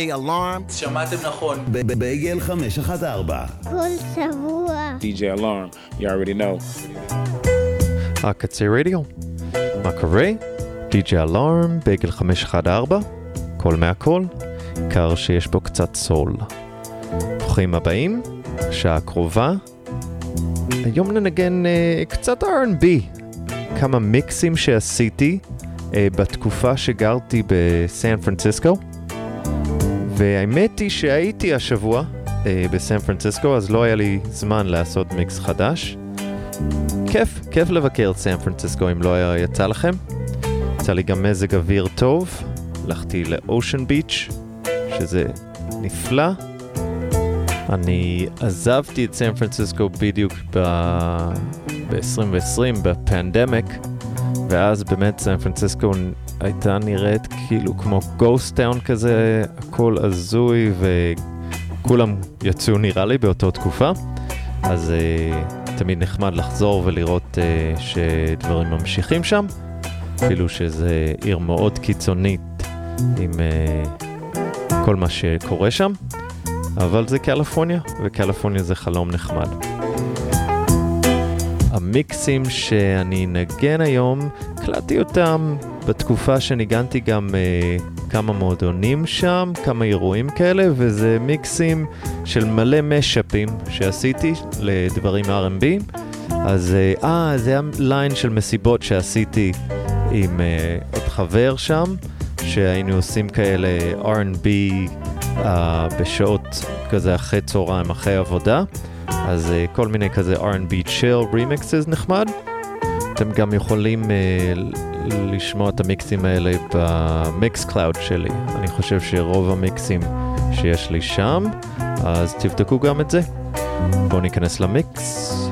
DJ Alarm. שמעתם נכון. בייגל 514. כל שבוע. DJ Alarm, you already know. הקצה רדיו. מה קורה? די.ג'י אלארם, בייגל 514, קול מהקול, עיקר שיש בו קצת סול. ברוכים הבאים, שעה הקרובה. היום ננגן uh, קצת R&B, כמה מיקסים שעשיתי uh, בתקופה שגרתי בסן פרנסיסקו. והאמת היא שהייתי השבוע uh, בסן פרנסיסקו, אז לא היה לי זמן לעשות מיקס חדש. כיף, כיף לבקר את סן פרנסיסקו אם לא היה יצא לכם. יצא לי גם מזג אוויר טוב, הלכתי לאושן ביץ', שזה נפלא. אני עזבתי את סן פרנסיסקו בדיוק ב-2020, בפנדמיק, ואז באמת סן פרנסיסקו הייתה נראית כאילו כמו גוסט טאון כזה, הכל הזוי, וכולם יצאו נראה לי באותה תקופה. אז uh, תמיד נחמד לחזור ולראות uh, שדברים ממשיכים שם, אפילו שזה עיר מאוד קיצונית עם uh, כל מה שקורה שם, אבל זה קליפורניה, וקליפורניה זה חלום נחמד. המיקסים שאני אנגן היום, הקלטתי אותם בתקופה שניגנתי גם uh, כמה מועדונים שם, כמה אירועים כאלה, וזה מיקסים של מלא משאפים שעשיתי לדברים R&B. אז אה, זה היה ליין של מסיבות שעשיתי עם uh, עוד חבר שם, שהיינו עושים כאלה R&B uh, בשעות כזה אחרי צהריים, אחרי עבודה. אז uh, כל מיני כזה R&B chill remixes נחמד. אתם גם יכולים uh, לשמוע את המיקסים האלה במיקס קלאוד שלי. אני חושב שרוב המיקסים שיש לי שם, אז תבדקו גם את זה. בואו ניכנס למיקס.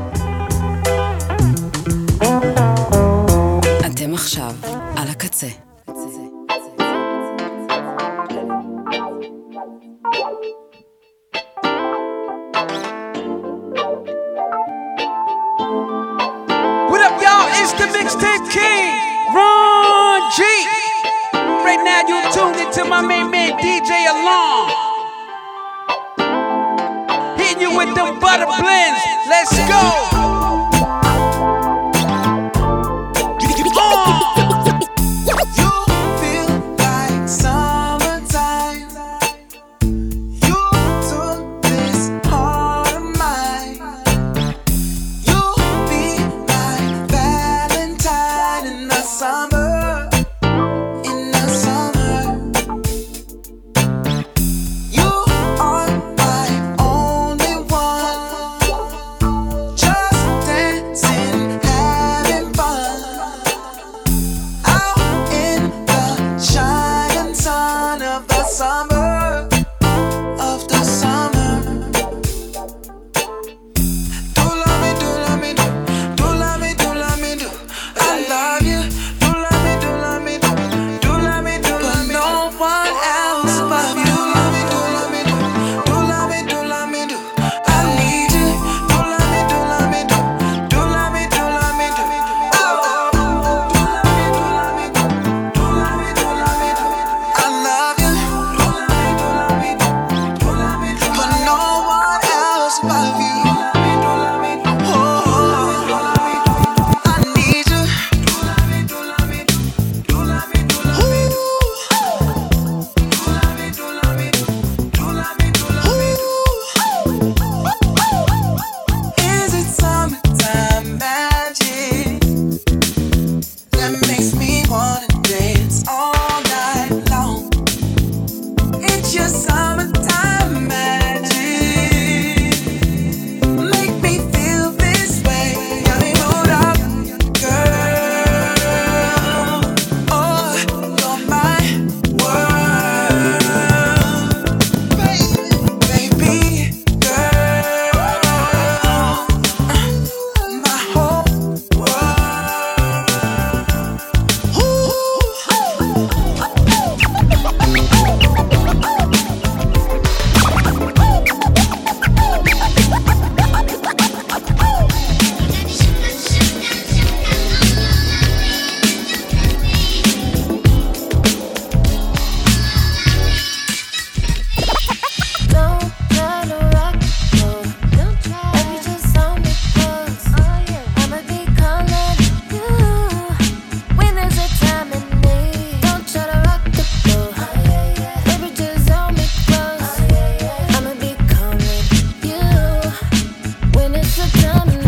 done.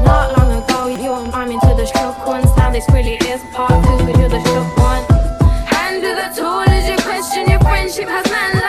lot long ago. You and I'm into the stroke one. Sound this really is part two. You're the shook one. Hand to the tool as you question your friendship has man.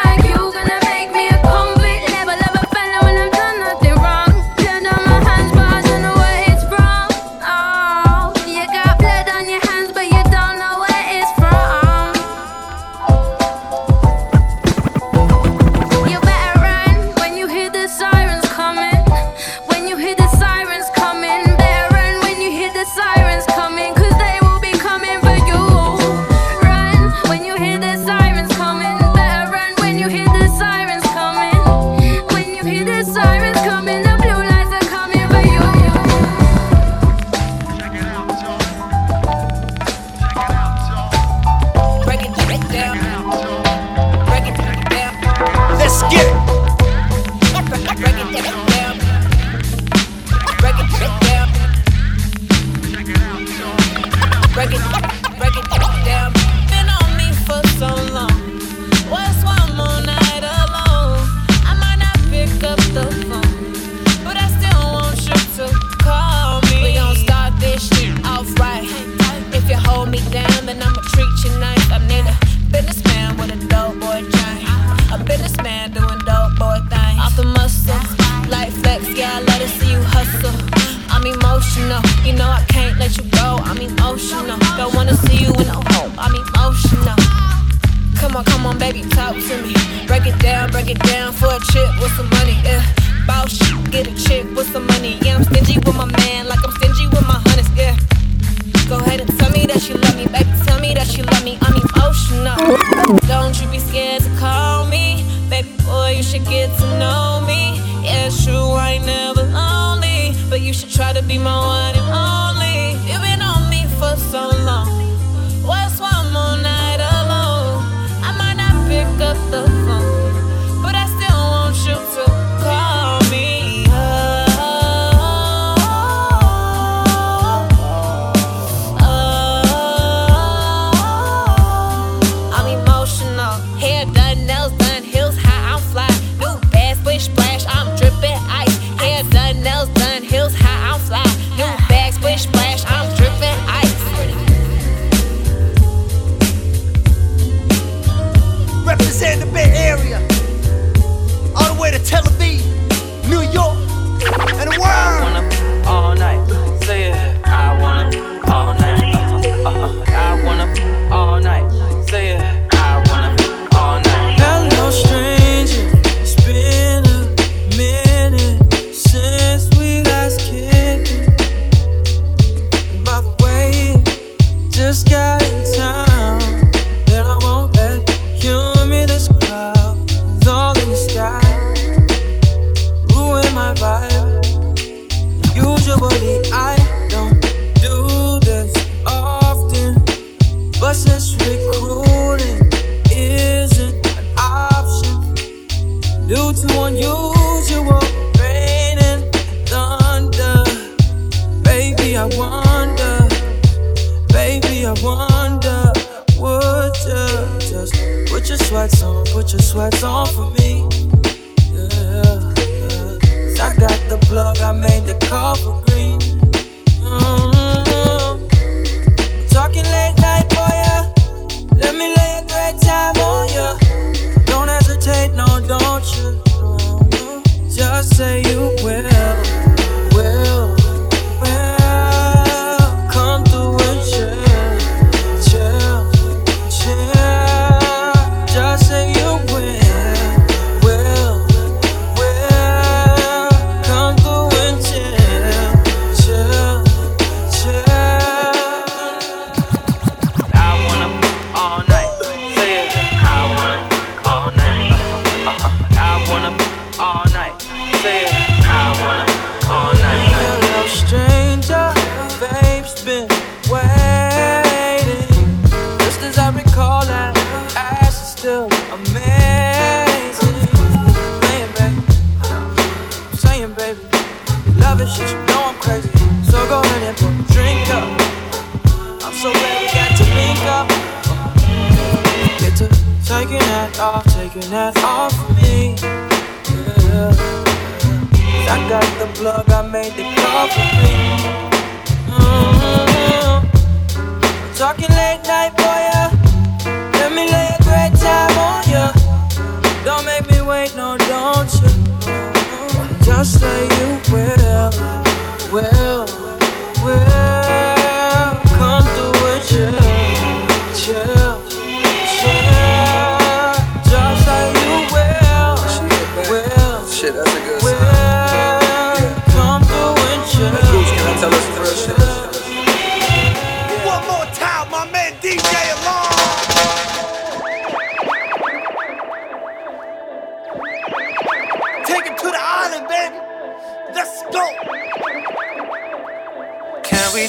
kitchen knife. I need a businessman with a dope boy dream. A businessman doing dope boy things. Off the muscle, life flex, yeah, I love to see you hustle. I'm emotional, you know I can't let you go. I'm emotional, don't wanna see you in a hole. I'm emotional. Come on, come on, baby, talk to me. Break it down, break it down for a chip with some money. Yeah, boss, get a chick with some money. Yeah, I'm stingy with my man. should get to know me. Yeah, sure, I ain't never lonely, but you should try to be my one. your sweat's off. the coffee. Mm-hmm. Talking late night, boy. Yeah. Let me lay a great time on ya. Don't make me wait, no, don't you? Just say you will, will.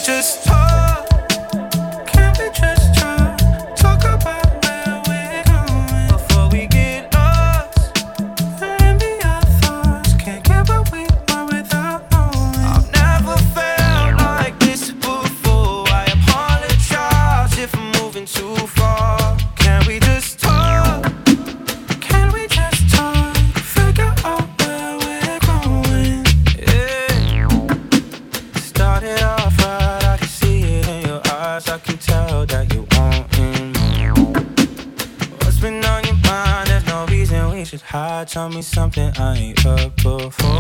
righteous. tell me something I ain't heard before.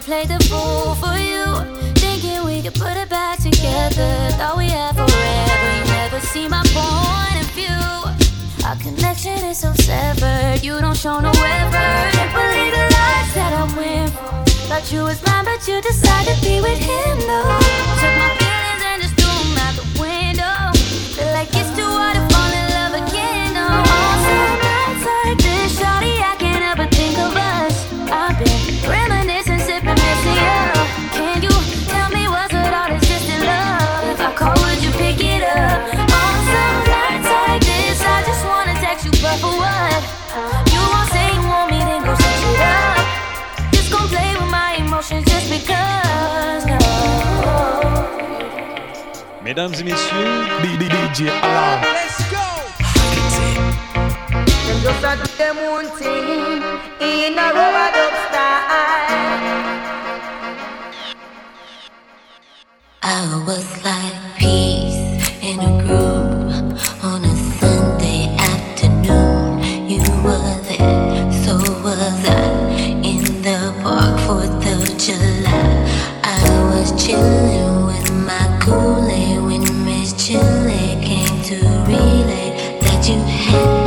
I played the fool for you. Thinking we could put it back together. Thought we had forever. You never see my point of view. Our connection is so severed. You don't show no effort. Can't believe the lies that I went for. Thought you was mine, but you decided to be with him though. Took my feelings and just threw them out the window. Feel like it's too hard to fall in love again. No, oh, some nights like this, shawty. Mesdames et messieurs, DJ Alarm. Let's go. Them just a do them own thing in a rubber duck style. I was like peace in a groove. Bye.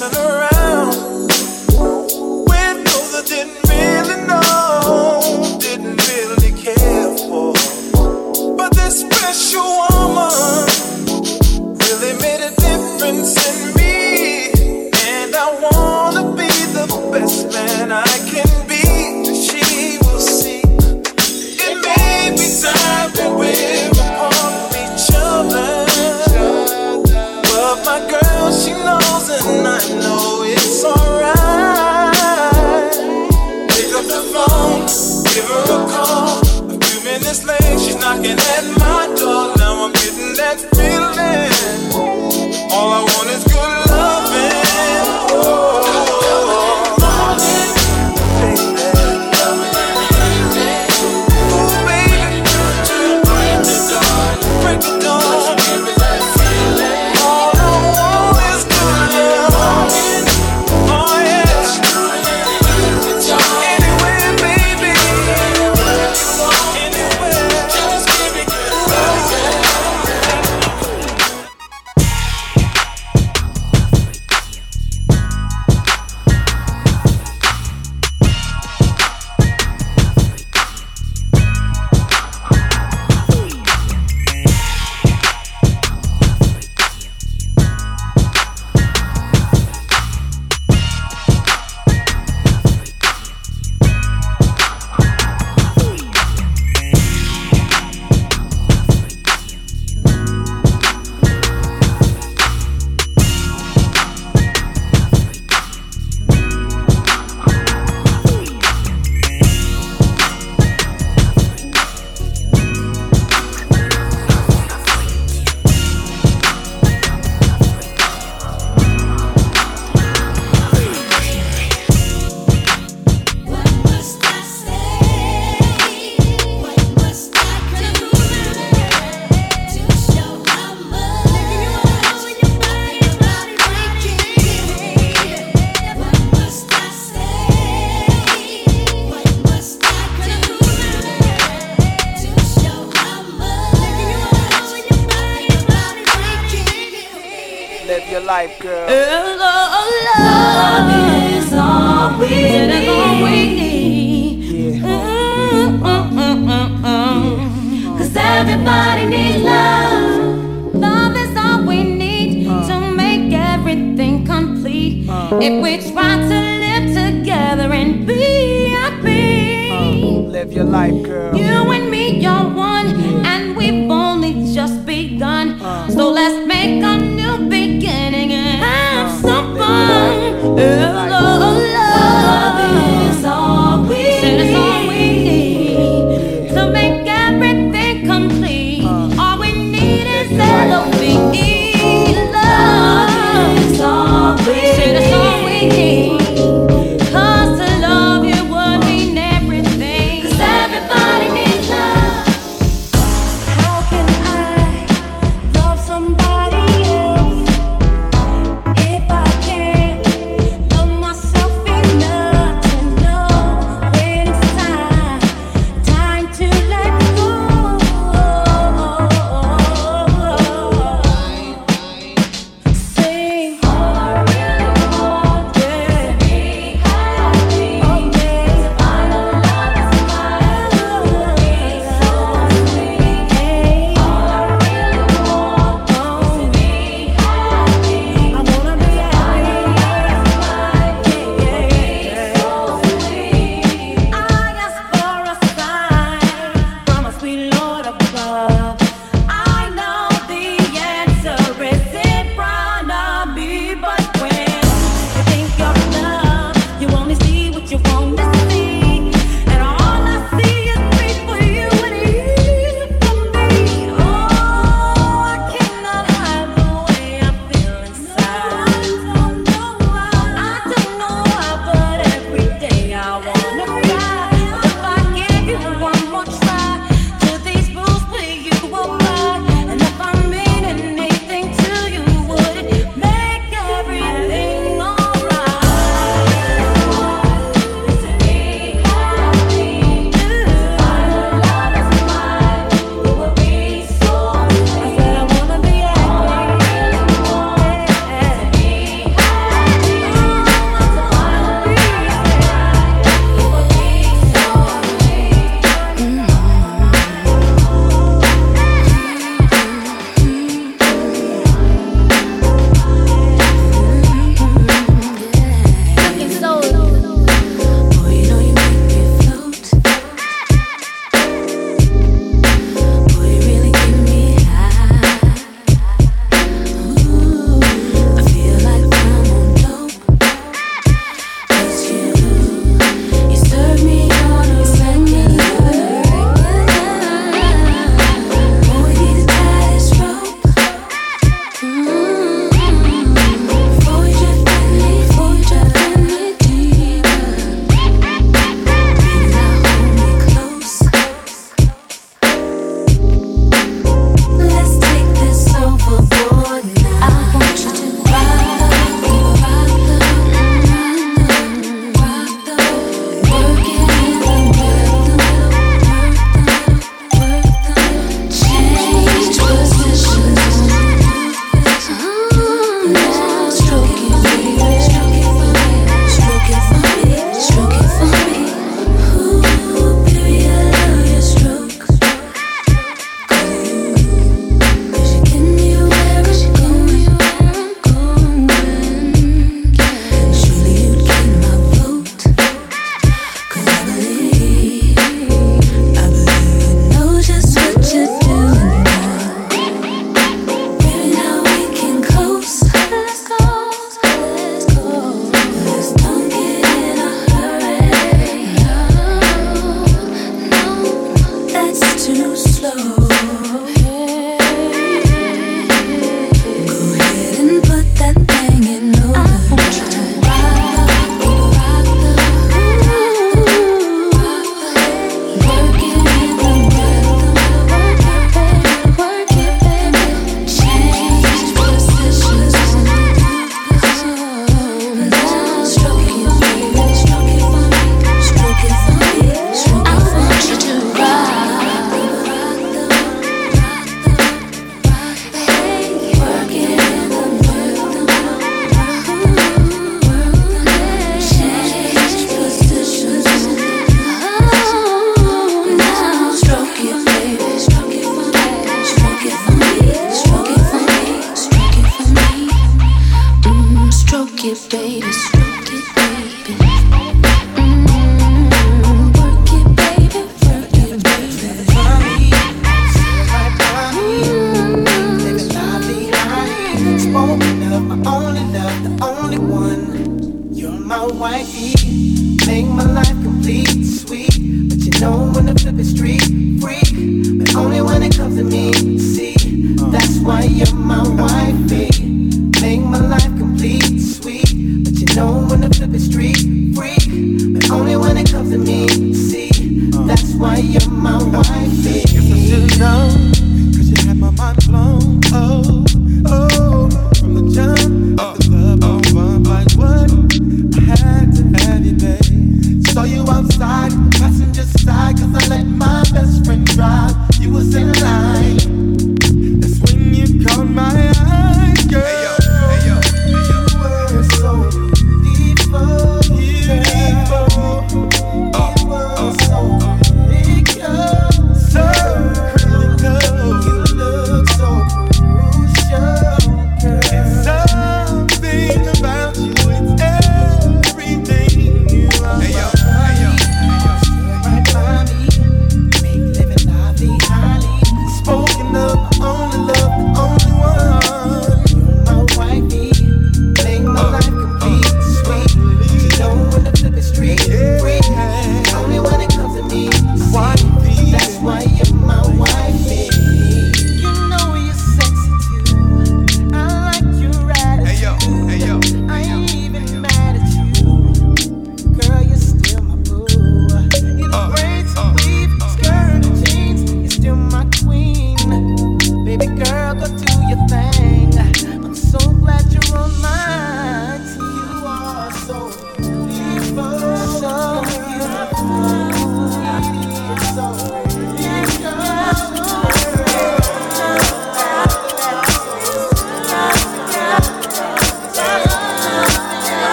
Just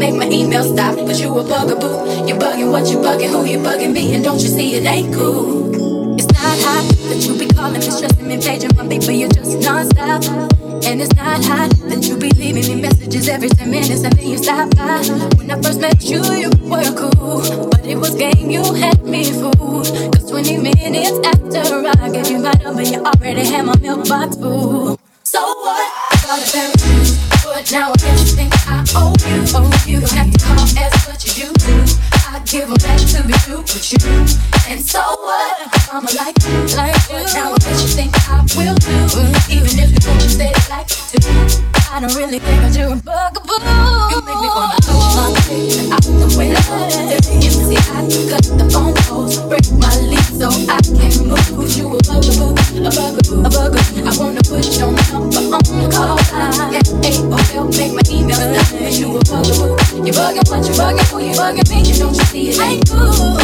make my email stop. But you a bugaboo. You bugging what you bugging, who you bugging me. And don't you see it ain't cool. It's not hot that you be calling me, stressing me, paging my but you're just non-stop. And it's not hot that you be leaving me messages every 10 minutes and then you stop by. When I first met you, you were cool, but it was game, you had me fooled. Cause 20 minutes after I gave you my number, you already had my mailbox full. So what? I got a pair of but now I guess you think I you. Oh, you to you to you. What? Like you, like you. Now guess you think I will do. Even if you don't say it like you do. I don't really think that you're a bugaboo. You make me wanna throw my picture out the window. You see, I cut the phone calls, break my lease so I can move. You a bugaboo, a bugaboo, a bugaboo. I wanna put your number on the call line. F-A-O-L, make my email stop. Cause you a bugaboo. You bugging what you bugging, who you bugging me? You don't you see it ain't cool.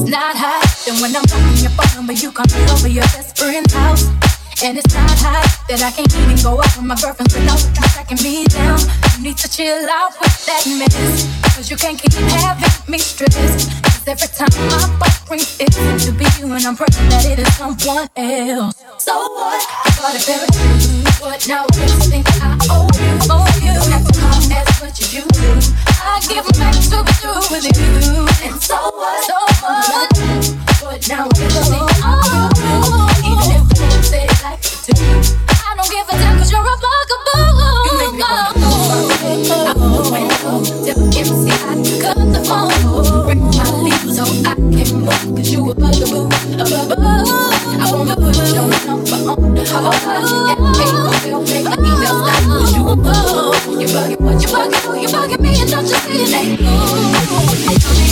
It's not hot. Then when I'm calling your phone number, you coming over your best friend's house. And it's not hot that I can't even go out with my girlfriends you tracking me down. You need to chill out with that mess. Cause you can't keep having me stressed. Cause every time my phone rings, it to be you, and I'm praying that it is someone else. So what? I got a shoes, but now I just think I owe you. Owe you. Don't have to as much as you do. I give back to through with you. And so what? So what? But now I just think phone, dip inside, cut the phone. Break my so I can you above the roof, above the I wanna the heart. And make the email you're bugging, what you bugging, bugging me, and don't you see it ain't cool.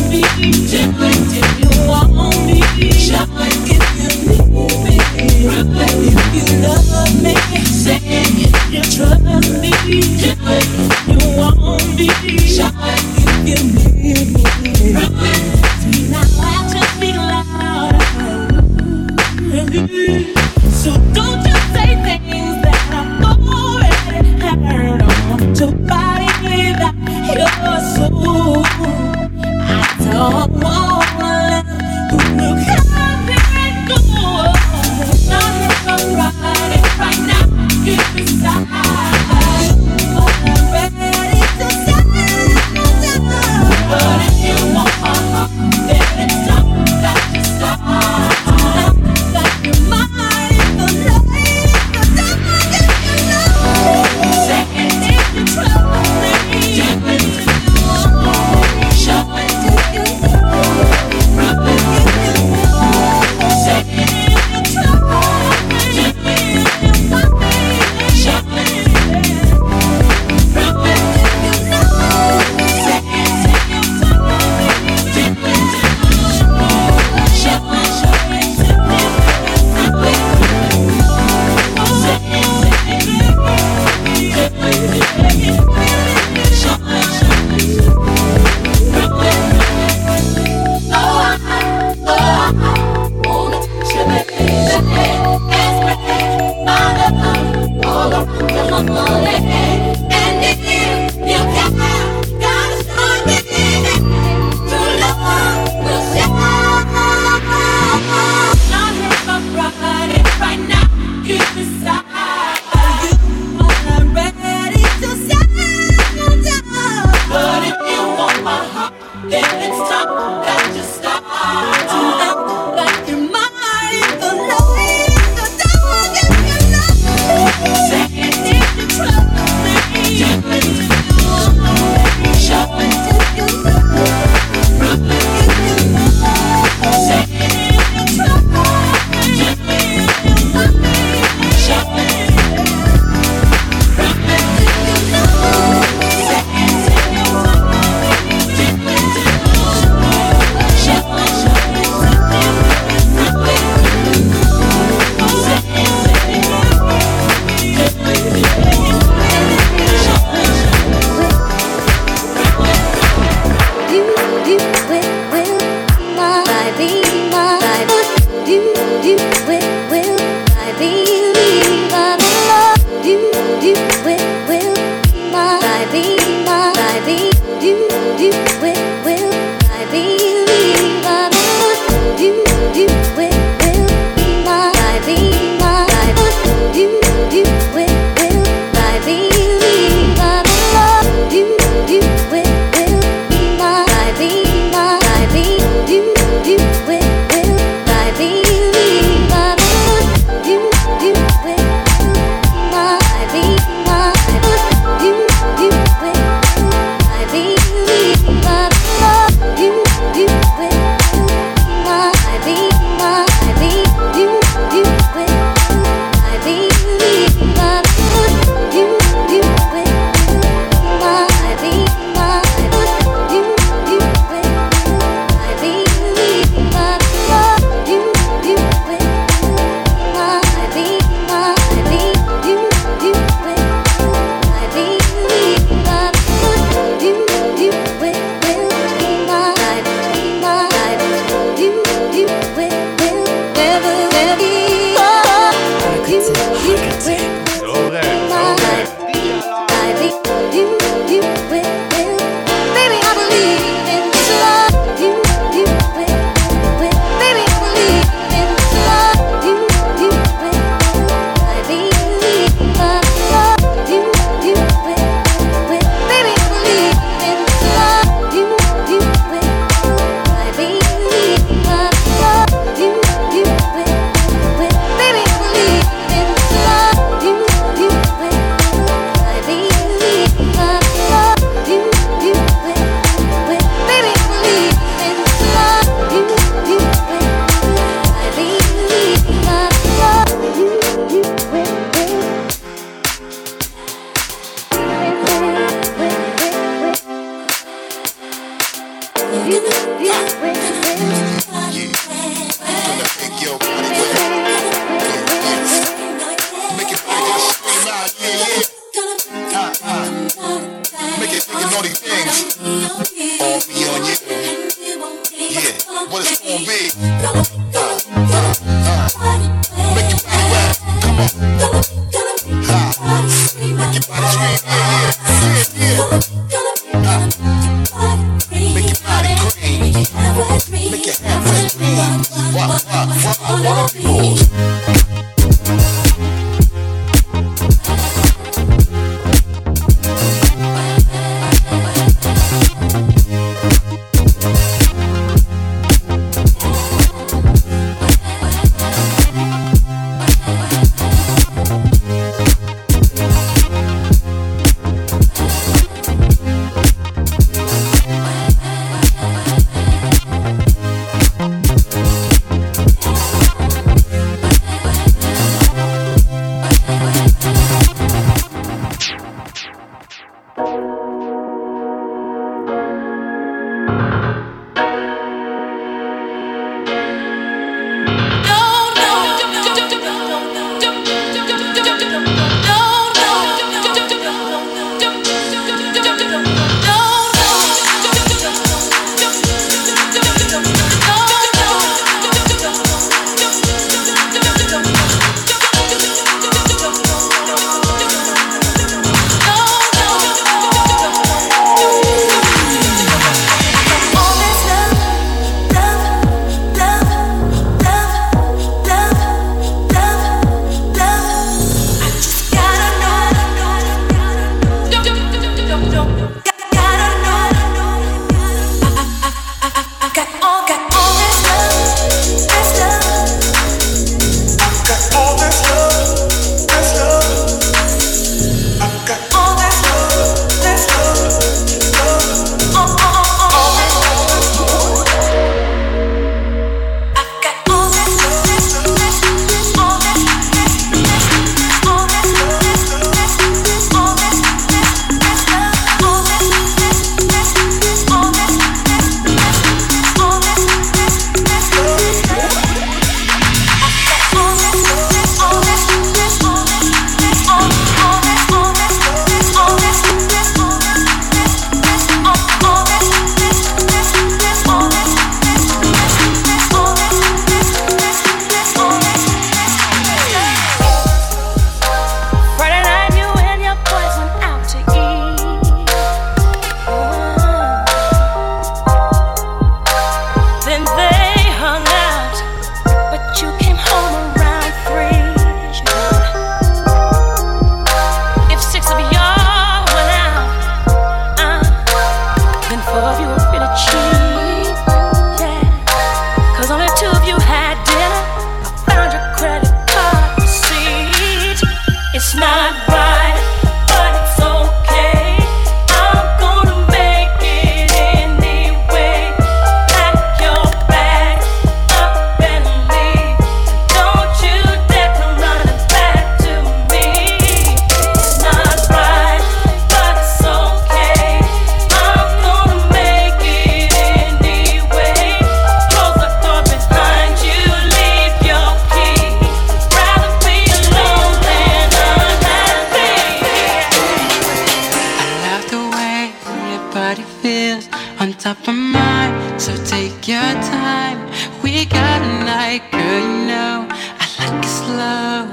your time. We got a night, girl, you know. I like it slow,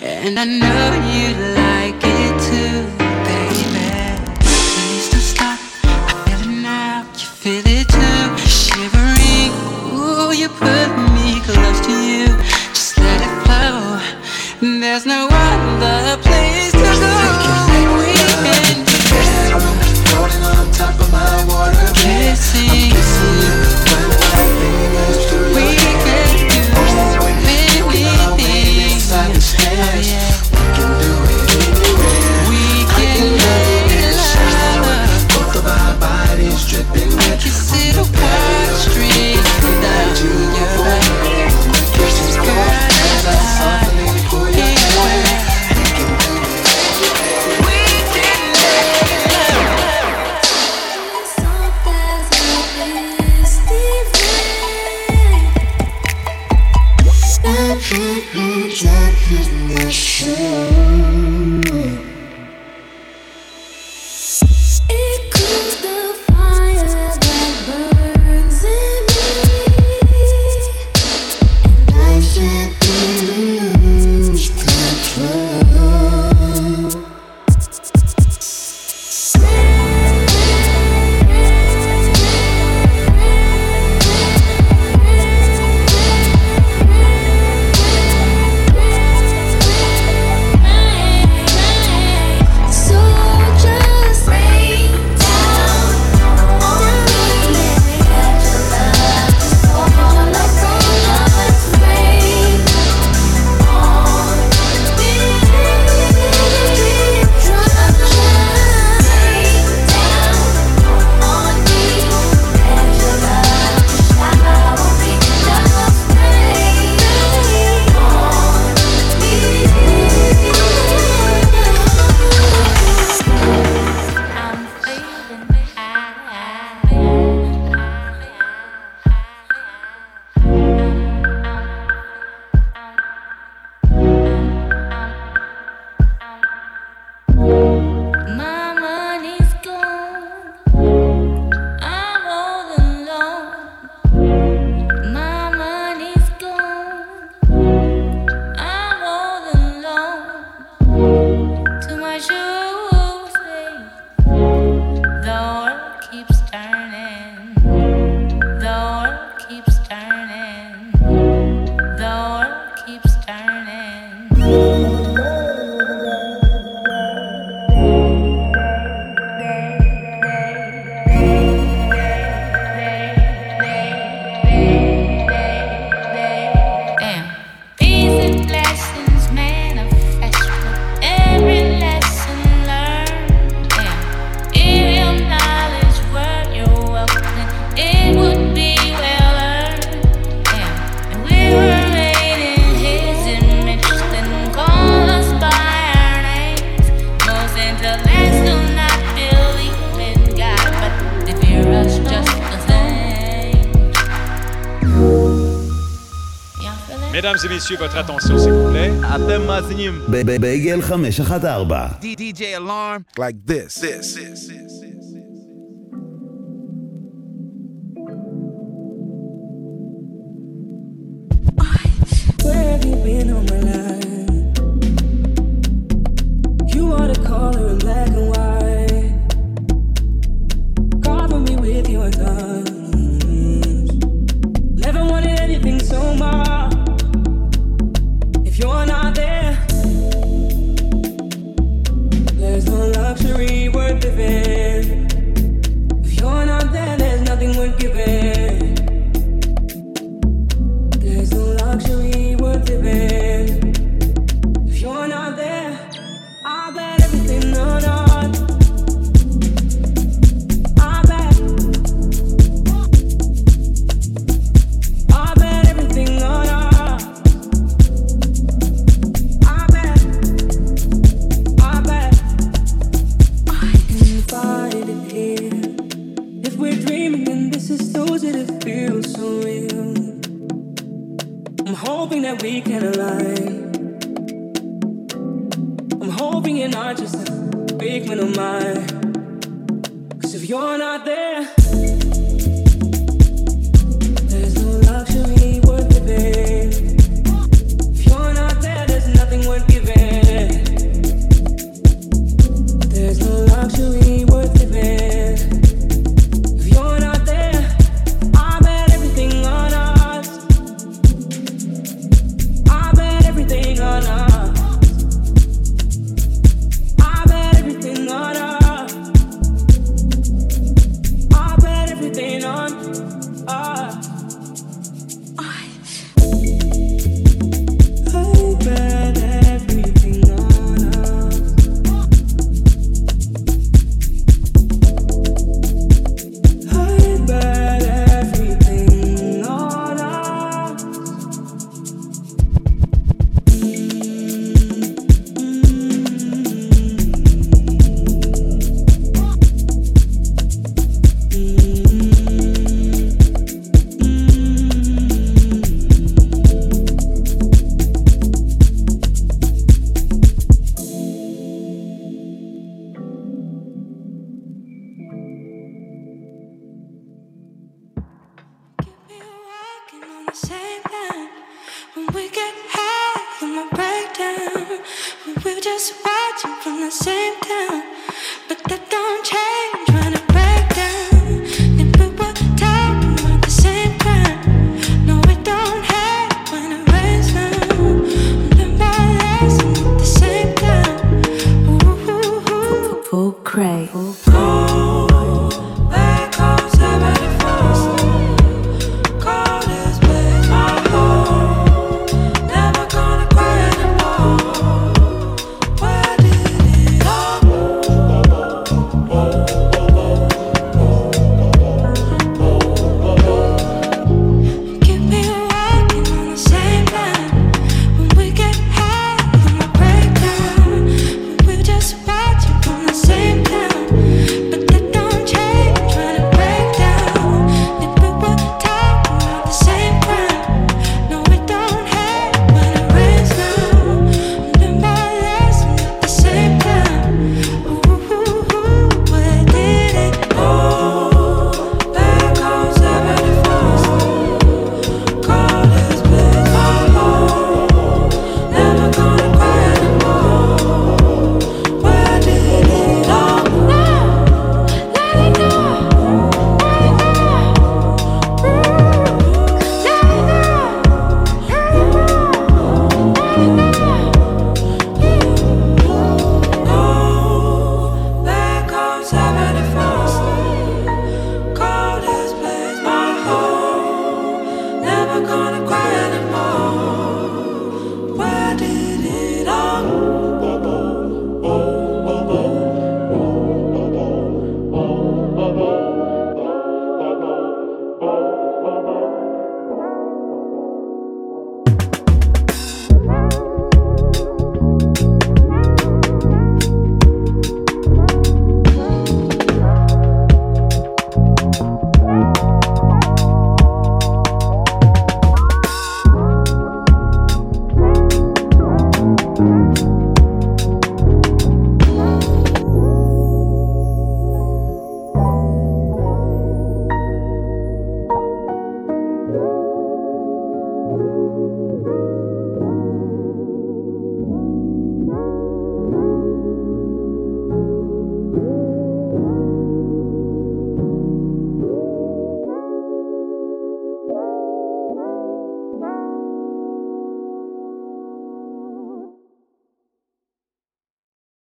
and I know you like Mesdames et messieurs, votre attention, s'il vous plaît. אתם מאזינים 514. DJ Alarm. Like this. This. This. this.